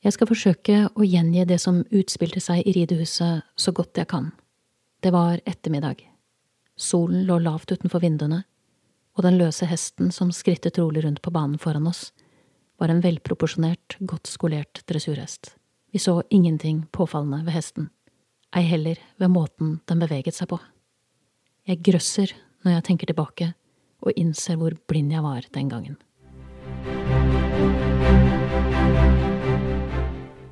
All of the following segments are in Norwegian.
Jeg skal forsøke å gjengi det som utspilte seg i ridehuset så godt jeg kan. Det var ettermiddag. Solen lå lavt utenfor vinduene, og den løse hesten som skrittet rolig rundt på banen foran oss, var en velproporsjonert, godt skolert dressurhest. Vi så ingenting påfallende ved hesten, ei heller ved måten den beveget seg på. Jeg grøsser når jeg tenker tilbake og innser hvor blind jeg var den gangen.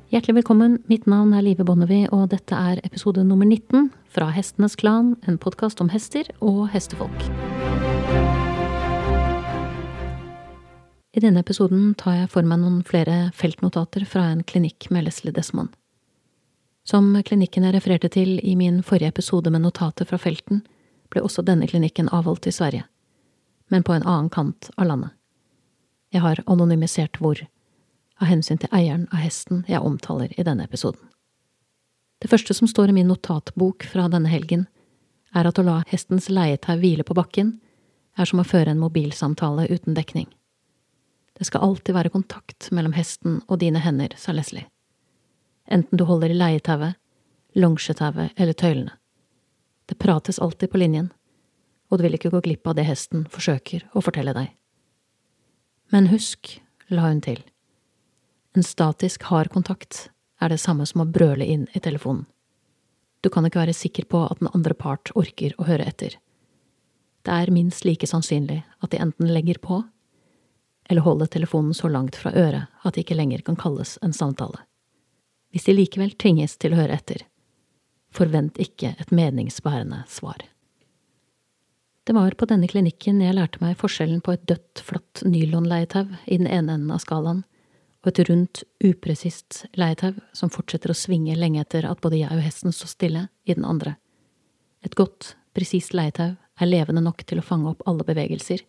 Hjertelig velkommen, mitt navn er Live Bonnevie, og dette er episode nummer 19 fra Hestenes Klan, en podkast om hester og hestefolk. I denne episoden tar jeg for meg noen flere feltnotater fra en klinikk med Leslie Desmond. Som klinikken jeg refererte til i min forrige episode med notater fra felten, ble også denne klinikken avholdt i Sverige, men på en annen kant av landet. Jeg har anonymisert hvor av hensyn til eieren av hesten jeg omtaler i denne episoden. Det første som står i min notatbok fra denne helgen, er at å la hestens leietau hvile på bakken er som å føre en mobilsamtale uten dekning. Det skal alltid være kontakt mellom hesten og dine hender, sa Leslie. Enten du holder i leietauet, longetauet eller tøylene. Det prates alltid på linjen, og du vil ikke gå glipp av det hesten forsøker å fortelle deg. Men husk, la hun til, en statisk hard kontakt er det samme som å brøle inn i telefonen. Du kan ikke være sikker på at den andre part orker å høre etter. Det er minst like sannsynlig at de enten legger på, eller holder telefonen så langt fra øret at det ikke lenger kan kalles en samtale. Hvis de likevel tvinges til å høre etter, forvent ikke et meningsbærende svar. Det var på denne klinikken jeg lærte meg forskjellen på et dødt, flatt nylonleietau i den ene enden av skalaen og et rundt, upresist leietau som fortsetter å svinge lenge etter at både jeg og hesten står stille, i den andre. Et godt, presist leietau er levende nok til å fange opp alle bevegelser,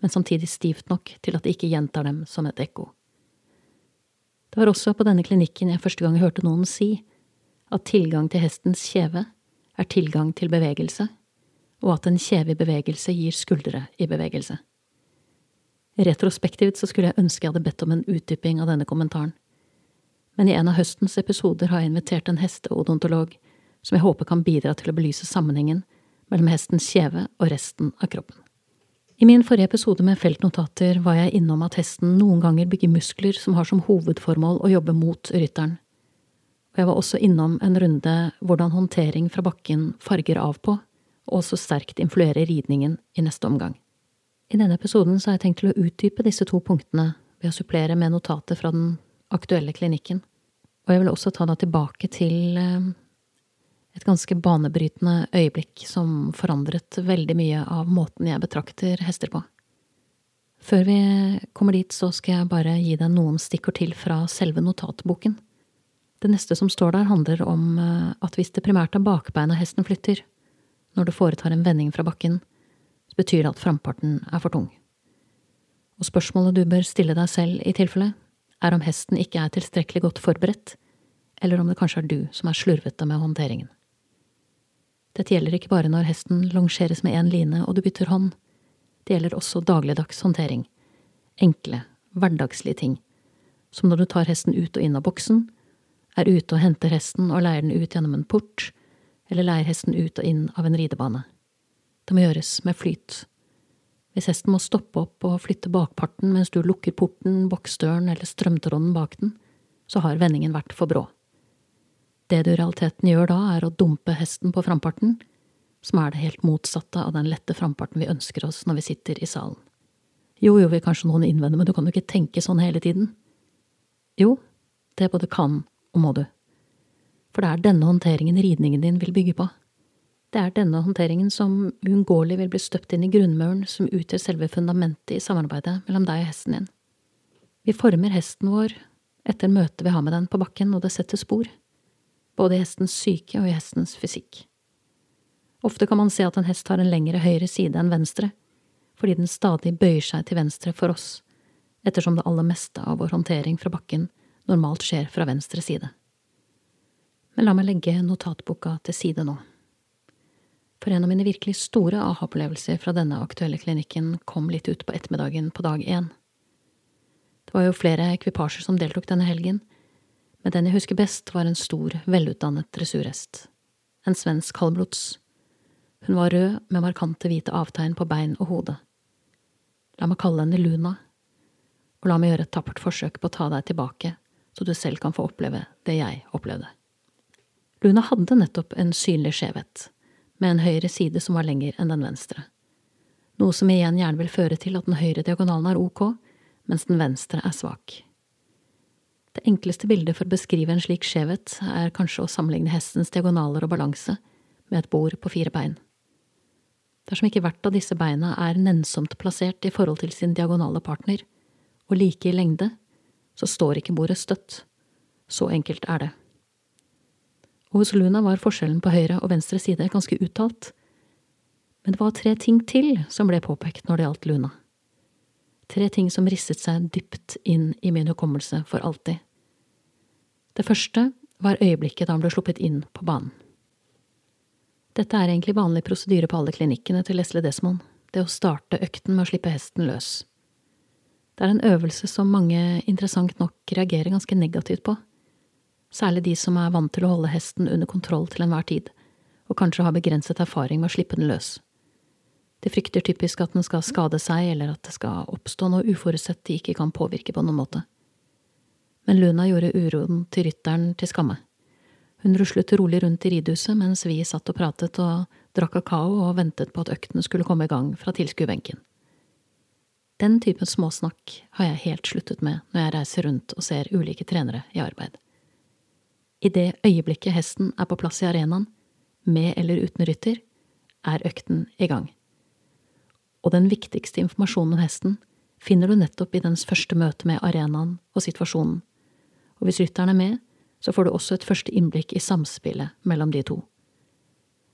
men samtidig stivt nok til at det ikke gjentar dem som et ekko. Det var også på denne klinikken jeg første gang hørte noen si at tilgang til hestens kjeve er tilgang til bevegelse, og at en kjeve i bevegelse gir skuldre i bevegelse. Retrospektivt så skulle jeg ønske jeg hadde bedt om en utdyping av denne kommentaren. Men i en av høstens episoder har jeg invitert en hesteodontolog som jeg håper kan bidra til å belyse sammenhengen mellom hestens kjeve og resten av kroppen. I min forrige episode med feltnotater var jeg innom at hesten noen ganger bygger muskler som har som hovedformål å jobbe mot rytteren. Og jeg var også innom en runde hvordan håndtering fra bakken farger av på, og også sterkt influerer ridningen i neste omgang. I denne episoden har jeg tenkt til å utdype disse to punktene ved å supplere med notater fra den aktuelle klinikken, og jeg vil også ta deg tilbake til eh, et ganske banebrytende øyeblikk som forandret veldig mye av måten jeg betrakter hester på. Før vi kommer dit, så skal jeg bare gi deg noen stikkord til fra selve notatboken. Det neste som står der, handler om eh, at hvis det primært er bakbeina hesten flytter, når du foretar en vending fra bakken, så betyr det at framparten er for tung. Og spørsmålet du bør stille deg selv i tilfelle, er om hesten ikke er tilstrekkelig godt forberedt, eller om det kanskje er du som er slurvete med håndteringen. Dette gjelder ikke bare når hesten longeres med én line og du bytter hånd, det gjelder også dagligdags håndtering, enkle, hverdagslige ting, som når du tar hesten ut og inn av boksen, er ute og henter hesten og leier den ut gjennom en port, eller leier hesten ut og inn av en ridebane. Det må gjøres med flyt. Hvis hesten må stoppe opp og flytte bakparten mens du lukker porten, boksdøren eller strømtråden bak den, så har vendingen vært for brå. Det du i realiteten gjør da, er å dumpe hesten på framparten, som er det helt motsatte av den lette framparten vi ønsker oss når vi sitter i salen. Jo, jo, vil kanskje noen innvende, men du kan jo ikke tenke sånn hele tiden. Jo, det både kan og må du. For det er denne håndteringen ridningen din vil bygge på. Det er denne håndteringen som uunngåelig vil bli støpt inn i grunnmuren som utgjør selve fundamentet i samarbeidet mellom deg og hesten din. Vi former hesten vår etter møtet vi har med den på bakken, og det setter spor, både i hestens syke og i hestens fysikk. Ofte kan man se at en hest har en lengre høyre side enn venstre, fordi den stadig bøyer seg til venstre for oss, ettersom det aller meste av vår håndtering fra bakken normalt skjer fra venstre side. Men la meg legge notatboka til side nå. For en av mine virkelig store aha-opplevelser fra denne aktuelle klinikken kom litt ut på ettermiddagen på dag én. Det var jo flere ekvipasjer som deltok denne helgen, Men den jeg husker best, var en stor, velutdannet dressurhest. En svensk halvblods. Hun var rød med markante hvite avtegn på bein og hode. La meg kalle henne Luna, og la meg gjøre et tappert forsøk på å ta deg tilbake, så du selv kan få oppleve det jeg opplevde. Luna hadde nettopp en synlig skjevhet, med en høyre side som var lenger enn den venstre. Noe som igjen gjerne vil føre til at den høyre diagonalen er ok, mens den venstre er svak. Det enkleste bildet for å beskrive en slik skjevhet er kanskje å sammenligne hestens diagonaler og balanse med et bord på fire bein. Dersom ikke hvert av disse beina er nennsomt plassert i forhold til sin diagonale partner, og like i lengde, så står ikke bordet støtt. Så enkelt er det. Og hos Luna var forskjellen på høyre og venstre side ganske uttalt, men det var tre ting til som ble påpekt når det gjaldt Luna. Tre ting som risset seg dypt inn i min hukommelse for alltid. Det første var øyeblikket da han ble sluppet inn på banen. Dette er egentlig vanlig prosedyre på alle klinikkene til Leslie Desmond, det å starte økten med å slippe hesten løs. Det er en øvelse som mange interessant nok reagerer ganske negativt på, særlig de som er vant til å holde hesten under kontroll til enhver tid, og kanskje har begrenset erfaring med å slippe den løs. De frykter typisk at den skal skade seg, eller at det skal oppstå noe uforutsett de ikke kan påvirke på noen måte. Men Luna gjorde uroen til rytteren til skamme. Hun ruslet rolig rundt i ridhuset mens vi satt og pratet og drakk kakao og ventet på at øktene skulle komme i gang fra tilskuerbenken. Den typen småsnakk har jeg helt sluttet med når jeg reiser rundt og ser ulike trenere i arbeid. I det øyeblikket hesten er på plass i arenaen, med eller uten rytter, er økten i gang og den viktigste informasjonen om hesten finner du nettopp i dens første møte med arenaen og situasjonen, og hvis rytteren er med, så får du også et første innblikk i samspillet mellom de to.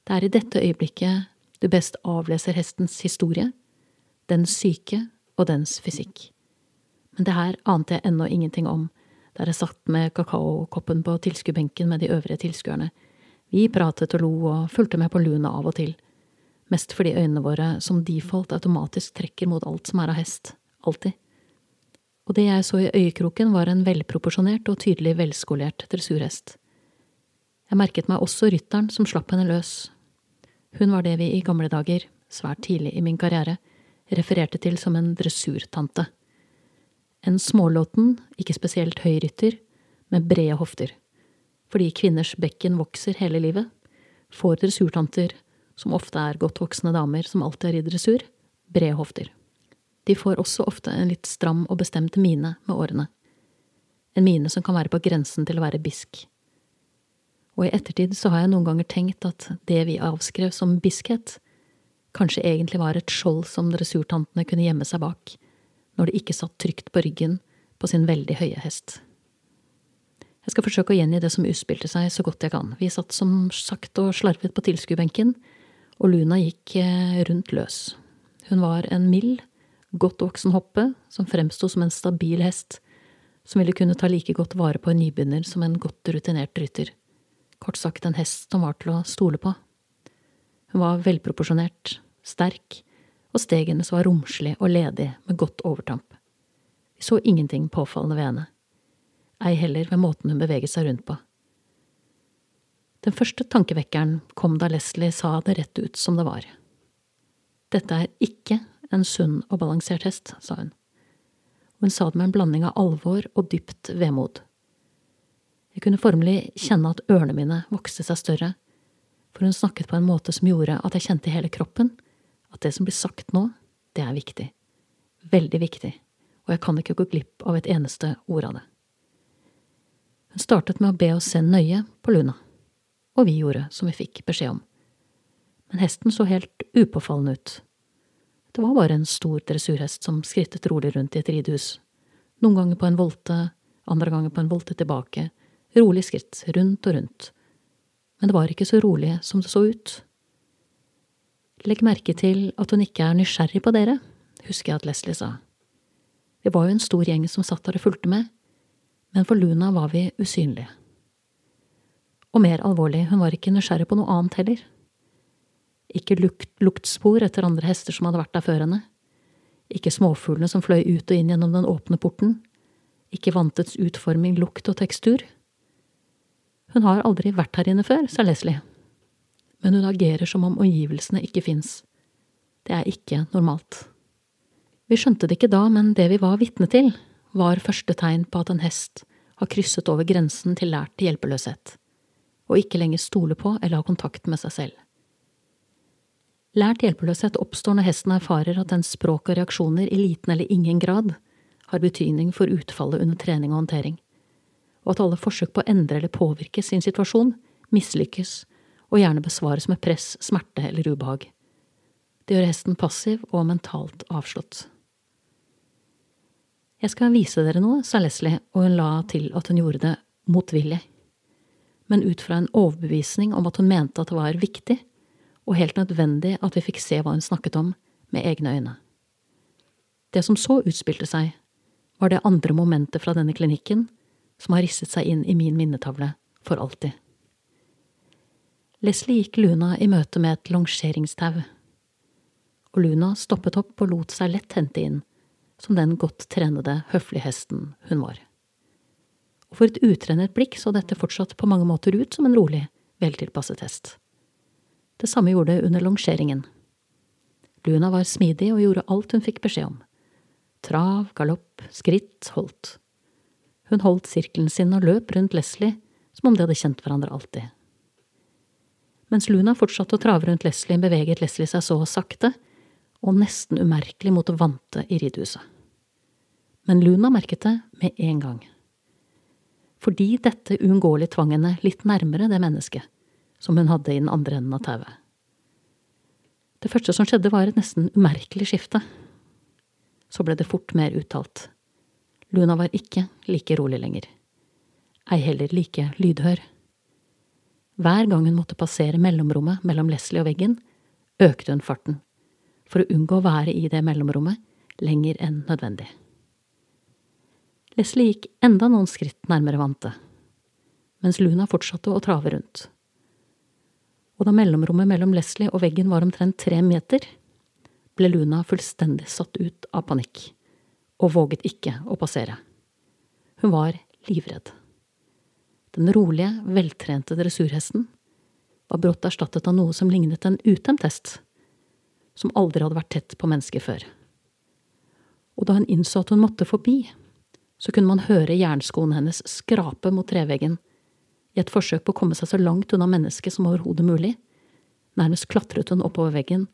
Det er i dette øyeblikket du best avleser hestens historie, dens syke og dens fysikk. Men det her ante jeg ennå ingenting om der jeg satt med kakaokoppen på tilskuerbenken med de øvrige tilskuerne. Vi pratet og lo og fulgte med på Luna av og til mest fordi øynene våre som default automatisk trekker mot alt som er av hest, alltid. Og det jeg så i øyekroken, var en velproporsjonert og tydelig velskolert dressurhest. Jeg merket meg også rytteren som slapp henne løs. Hun var det vi i gamle dager, svært tidlig i min karriere, refererte til som en dressurtante. En smålåten, ikke spesielt høy rytter, med brede hofter. Fordi kvinners bekken vokser hele livet, får dressurtanter som ofte er godt voksne damer som alltid er i dressur, brede hofter. De får også ofte en litt stram og bestemt mine med årene. En mine som kan være på grensen til å være bisk. Og i ettertid så har jeg noen ganger tenkt at det vi avskrev som biskhet, kanskje egentlig var et skjold som dressurtantene kunne gjemme seg bak, når de ikke satt trygt på ryggen på sin veldig høye hest. Jeg skal forsøke å gjengi det som utspilte seg så godt jeg kan. Vi satt som sagt og slarvet på tilskuerbenken, og Luna gikk eh, rundt løs. Hun var en mild, godt voksen hoppe som fremsto som en stabil hest, som ville kunne ta like godt vare på en nybegynner som en godt rutinert rytter. Kort sagt en hest som var til å stole på. Hun var velproporsjonert, sterk, og steg hennes var romslig og ledig med godt overtamp. Vi så ingenting påfallende ved henne, ei heller ved måten hun beveget seg rundt på. Den første tankevekkeren kom da Leslie sa det rett ut som det var. Dette er ikke en sunn og balansert hest, sa hun. Hun sa det med en blanding av alvor og dypt vemod. Jeg kunne formelig kjenne at ørene mine vokste seg større, for hun snakket på en måte som gjorde at jeg kjente hele kroppen at det som blir sagt nå, det er viktig. Veldig viktig, og jeg kan ikke gå glipp av et eneste ord av det. Hun startet med å be oss se nøye på Luna og vi gjorde som vi fikk beskjed om. Men hesten så helt upåfallende ut. Det var bare en stor dressurhest som skrittet rolig rundt i et ridehus, noen ganger på en volte, andre ganger på en volte tilbake, rolig skritt, rundt og rundt. Men det var ikke så rolig som det så ut. Legg merke til at hun ikke er nysgjerrig på dere, husker jeg at Leslie sa. Vi var jo en stor gjeng som satt der og fulgte med, men for Luna var vi usynlige. Og mer alvorlig, hun var ikke nysgjerrig på noe annet heller. Ikke lukt, luktspor etter andre hester som hadde vært der før henne. Ikke småfuglene som fløy ut og inn gjennom den åpne porten. Ikke vantets utforming, lukt og tekstur. Hun har aldri vært her inne før, sa Leslie. Men hun agerer som om omgivelsene ikke fins. Det er ikke normalt. Vi skjønte det ikke da, men det vi var vitne til, var første tegn på at en hest har krysset over grensen til lært hjelpeløshet, og ikke lenger stole på eller ha kontakt med seg selv. Lært hjelpeløshet oppstår når hesten erfarer at dens språk og reaksjoner i liten eller ingen grad har betydning for utfallet under trening og håndtering, og at alle forsøk på å endre eller påvirke sin situasjon mislykkes og gjerne besvares med press, smerte eller ubehag. Det gjør hesten passiv og mentalt avslått. Jeg skal vise dere noe, sa Leslie, og hun la til at hun gjorde det motvillig, men ut fra en overbevisning om at hun mente at det var viktig og helt nødvendig at vi fikk se hva hun snakket om, med egne øyne. Det som så utspilte seg, var det andre momentet fra denne klinikken som har risset seg inn i min minnetavle for alltid. Leslie gikk Luna i møte med et longeringstau, og Luna stoppet opp og lot seg lett hente inn som den godt trenede, høflige hesten hun var. Og for et utrennet blikk så dette fortsatt på mange måter ut som en rolig, veltilpasset hest. Det samme gjorde det under longeringen. Luna var smidig og gjorde alt hun fikk beskjed om. Trav, galopp, skritt, holdt. Hun holdt sirkelen sin og løp rundt Leslie som om de hadde kjent hverandre alltid. Mens Luna fortsatte å trave rundt Leslie, beveget Leslie seg så sakte og nesten umerkelig mot det vante i ridehuset. Men Luna merket det med en gang. Fordi dette uunngåelig tvang henne litt nærmere det mennesket som hun hadde i den andre enden av tauet. Det første som skjedde, var et nesten umerkelig skifte. Så ble det fort mer uttalt. Luna var ikke like rolig lenger. Ei heller like lydhør. Hver gang hun måtte passere mellomrommet mellom Leslie og veggen, økte hun farten for å unngå å være i det mellomrommet lenger enn nødvendig. Leslie gikk enda noen skritt nærmere Vante, mens Luna fortsatte å trave rundt. Og da mellomrommet mellom Leslie og veggen var omtrent tre meter, ble Luna fullstendig satt ut av panikk, og våget ikke å passere. Hun var livredd. Den rolige, veltrente dressurhesten var brått erstattet av noe som lignet en utemt hest som aldri hadde vært tett på mennesker før. Og da hun innså at hun måtte forbi, så kunne man høre jernskoen hennes skrape mot treveggen, i et forsøk på å komme seg så langt unna mennesket som overhodet mulig. Nærmest klatret hun oppover veggen,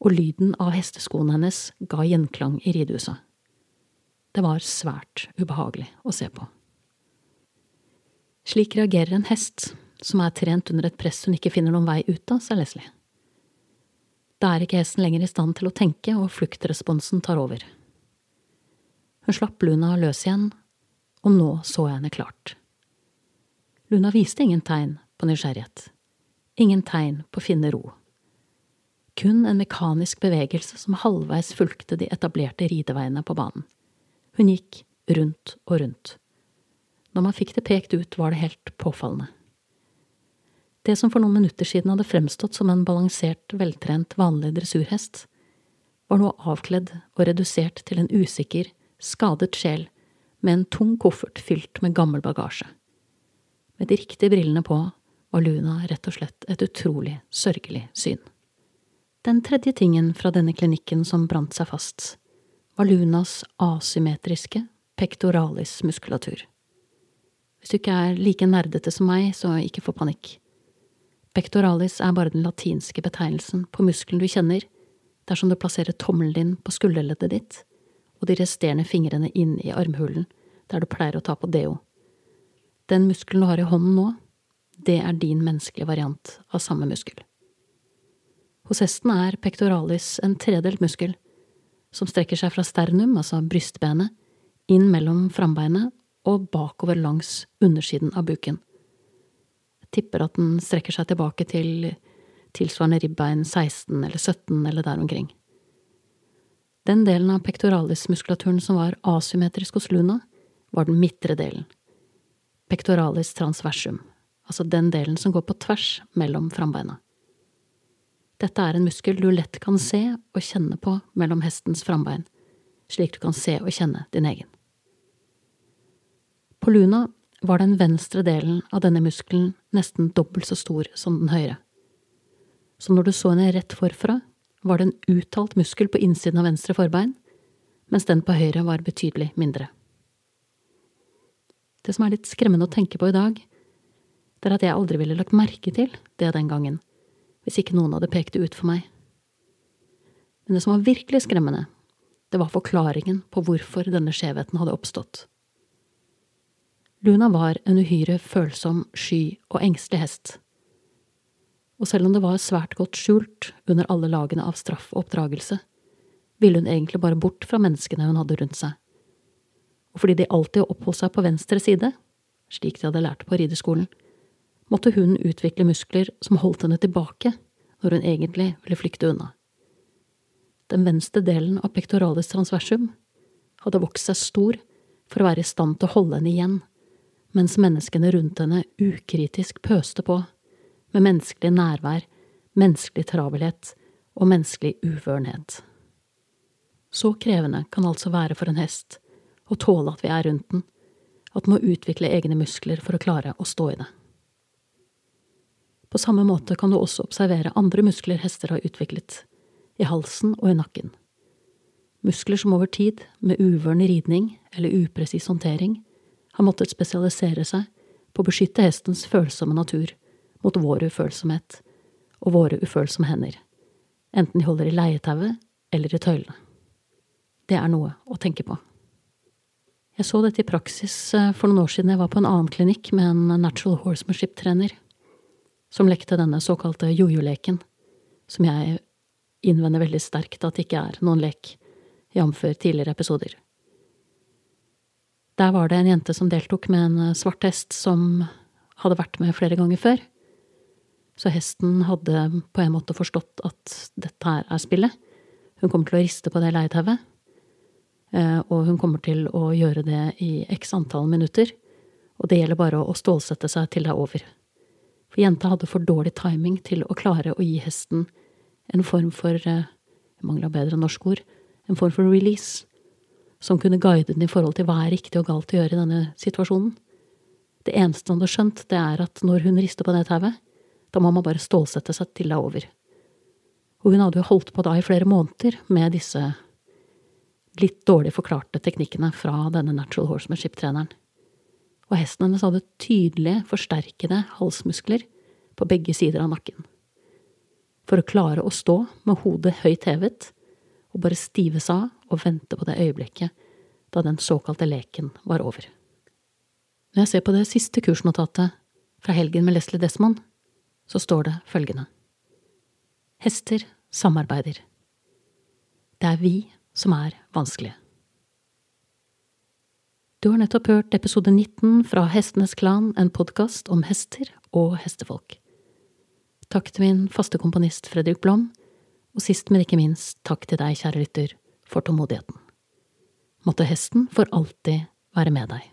og lyden av hesteskoene hennes ga gjenklang i ridehuset. Det var svært ubehagelig å se på. Slik reagerer en hest som er trent under et press hun ikke finner noen vei ut av, sa Leslie. Da er ikke hesten lenger i stand til å tenke, og fluktresponsen tar over. Hun slapp Luna løs igjen, og nå så jeg henne klart. Luna viste ingen tegn på nysgjerrighet, ingen tegn på å finne ro. Kun en mekanisk bevegelse som halvveis fulgte de etablerte rideveiene på banen. Hun gikk rundt og rundt. Når man fikk det pekt ut, var det helt påfallende. Det som for noen minutter siden hadde fremstått som en balansert, veltrent, vanlig dressurhest, var nå avkledd og redusert til en usikker, skadet sjel med en tung koffert fylt med gammel bagasje. Med de riktige brillene på var Luna rett og slett et utrolig sørgelig syn. Den tredje tingen fra denne klinikken som brant seg fast, var Lunas asymmetriske pectoralis muskulatur. Hvis du ikke er like nerdete som meg, så ikke få panikk. Pectoralis er bare den latinske betegnelsen på muskelen du kjenner dersom du plasserer tommelen din på skulderleddet ditt og de resterende fingrene inn i armhulen der du pleier å ta på deo. Den muskelen du har i hånden nå, det er din menneskelige variant av samme muskel. Hos hesten er pectoralis en tredelt muskel, som strekker seg fra sternum, altså brystbenet, inn mellom frambeinet og bakover langs undersiden av buken Jeg tipper at den strekker seg tilbake til tilsvarende ribbein 16 eller 17 eller der omkring. Den delen av pectoralis-muskulaturen som var asymmetrisk hos Luna, var den midtre delen. Pectoralis transversum, altså den delen som går på tvers mellom frambeina. Dette er en muskel du lett kan se og kjenne på mellom hestens frambein, slik du kan se og kjenne din egen. På Luna var den venstre delen av denne muskelen nesten dobbelt så stor som den høyre. Så når du så henne rett forfra, var det en uttalt muskel på innsiden av venstre forbein, mens den på høyre var betydelig mindre. Det som er litt skremmende å tenke på i dag, det er at jeg aldri ville lagt merke til det den gangen, hvis ikke noen hadde pekt det ut for meg. Men det som var virkelig skremmende, det var forklaringen på hvorfor denne skjevheten hadde oppstått. Luna var en uhyre følsom, sky og engstelig hest. Og selv om det var svært godt skjult under alle lagene av straff og oppdragelse, ville hun egentlig bare bort fra menneskene hun hadde rundt seg. Og fordi de alltid oppholdt seg på venstre side, slik de hadde lært på rideskolen, måtte hun utvikle muskler som holdt henne tilbake når hun egentlig ville flykte unna. Den venstre delen av pectoralis transversum hadde vokst seg stor for å være i stand til å holde henne igjen mens menneskene rundt henne ukritisk pøste på, med menneskelig nærvær, menneskelig travelhet og menneskelig uvørenhet. Så krevende kan altså være for en hest å tåle at vi er rundt den, at den må utvikle egne muskler for å klare å stå i det. På samme måte kan du også observere andre muskler hester har utviklet, i halsen og i nakken. Muskler som over tid, med uvøren ridning eller upresis håndtering, har måttet spesialisere seg på å beskytte hestens følsomme natur mot vår ufølsomhet og våre ufølsomme hender, enten de holder i leietauet eller i tøylene. Det er noe å tenke på. Jeg så dette i praksis eh, for noen år siden jeg var på en annen klinikk med en natural horsemanship-trener som lekte denne såkalte jojo-leken, som jeg innvender veldig sterkt at det ikke er noen lek, jf. tidligere episoder. Der var det en jente som deltok med en eh, svart hest som hadde vært med flere ganger før. Så hesten hadde på en måte forstått at dette her er spillet. Hun kommer til å riste på det leietauet, eh, og hun kommer til å gjøre det i x antall minutter, og det gjelder bare å stålsette seg til det er over. For jenta hadde for dårlig timing til å klare å gi hesten en form for, eh, jeg mangla bedre norsk ord, en form for release som kunne guide den i forhold til hva er riktig og galt å gjøre i denne situasjonen. Det eneste han hadde skjønt, det er at når hun rister på det tauet, da må man bare stålsette seg til det er over. Og hun hadde jo holdt på da i flere måneder med disse litt dårlig forklarte teknikkene fra denne natural horsemanship-treneren. Og hesten hennes hadde tydelige, forsterkede halsmuskler på begge sider av nakken. For å klare å stå med hodet høyt hevet og bare stive seg av og vente på det øyeblikket da den såkalte leken var over. Når jeg ser på det siste kursnotatet fra helgen med Leslie Desmond, så står det følgende Hester samarbeider. Det er vi som er vanskelige. Du har nettopp hørt episode 19 fra Hestenes Klan, en podkast om hester og hestefolk. Takk til min faste komponist Fredrik Blom og sist, men ikke minst, takk til deg, kjære lytter, for tålmodigheten. Måtte hesten for alltid være med deg.